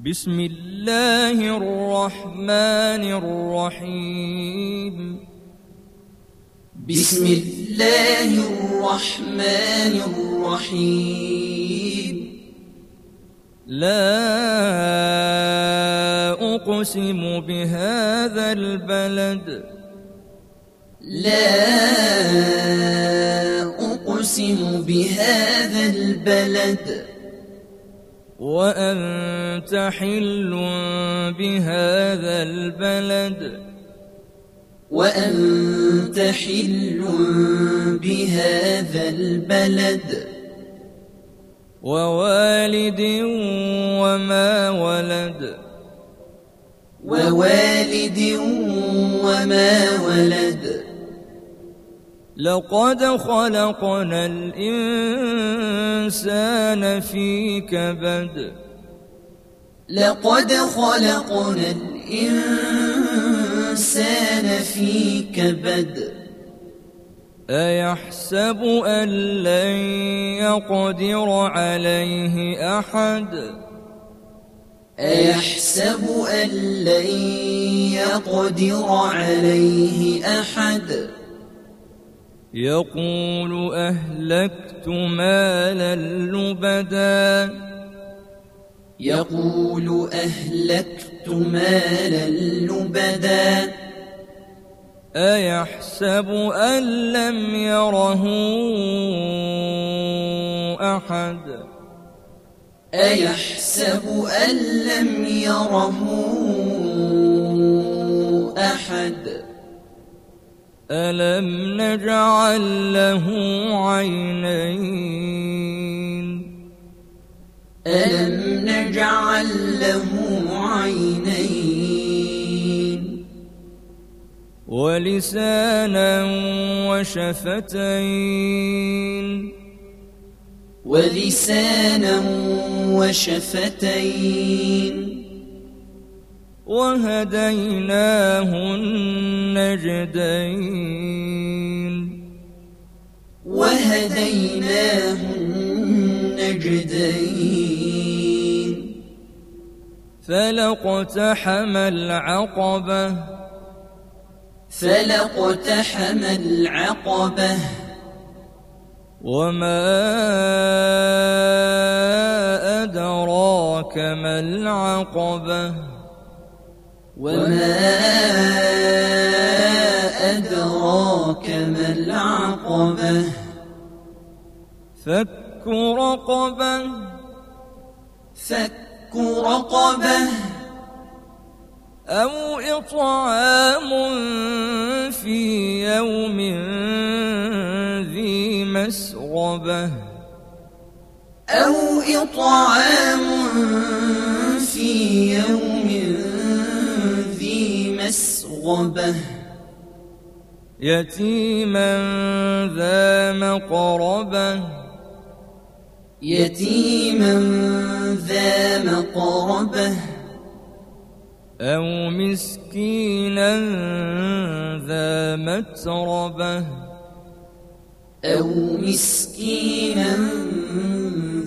بسم الله الرحمن الرحيم. بسم الله الرحمن الرحيم. لا أقسم بهذا البلد. لا أقسم بهذا البلد. وأنت حل بهذا البلد. وأنت حل بهذا البلد. ووالد وما ولد. ووالد وما ولد. لقد خلقنا الإنسان في كبد. لقد خلقنا الإنسان في كبد. أيحسب أن لن يقدر عليه أحد؟ أيحسب أن لن يقدر عليه أحد؟ يقول أهلكت مالا لبدا. يقول أهلكت مالا لبدا. أيحسب أن لم يره أحد؟ أيحسب أن لم يره أحد؟ ألم نجعل له عينين ألم نجعل له عينين ولسانا وشفتين ولسانا وشفتين وهديناه النجدين وهديناه النجدين فلقتحم العقبة. فلقتحم العقبة. وما أدراك ما العقبة؟ وما أدراك ما العقبة فك رقبة فك رقبة أو إطعام في يوم ذي مسغبة أو إطعام في يوم مسغبة يتيما ذا مقربة يتيما ذا مقربة أو مسكينا ذا متربة أو مسكينا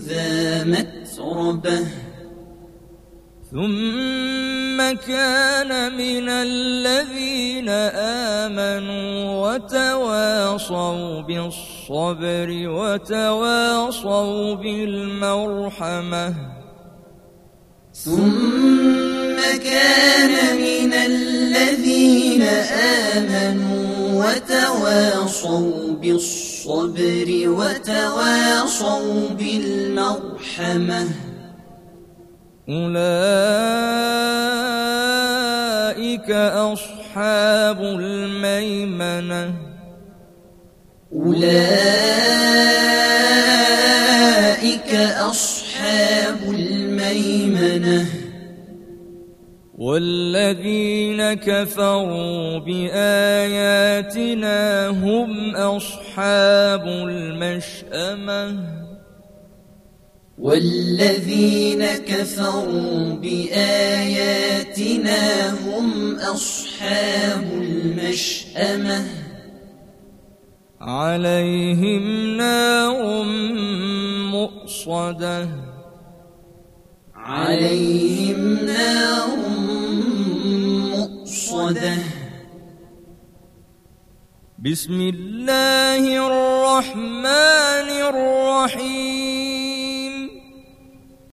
ذا متربة ثم كان من الذين آمنوا وتواصوا بالصبر وتواصوا بالمرحمة. ثم كان من الذين آمنوا وتواصوا بالصبر وتواصوا بالمرحمة. أولئك أصحاب الميمنة. أولئك أصحاب الميمنة. والذين كفروا بآياتنا هم أصحاب المشأمة. والذين كفروا بآياتنا هم أصحاب المشأمة. عليهم نار مؤصدة. عليهم نار مؤصدة. بسم الله الرحمن الرحيم.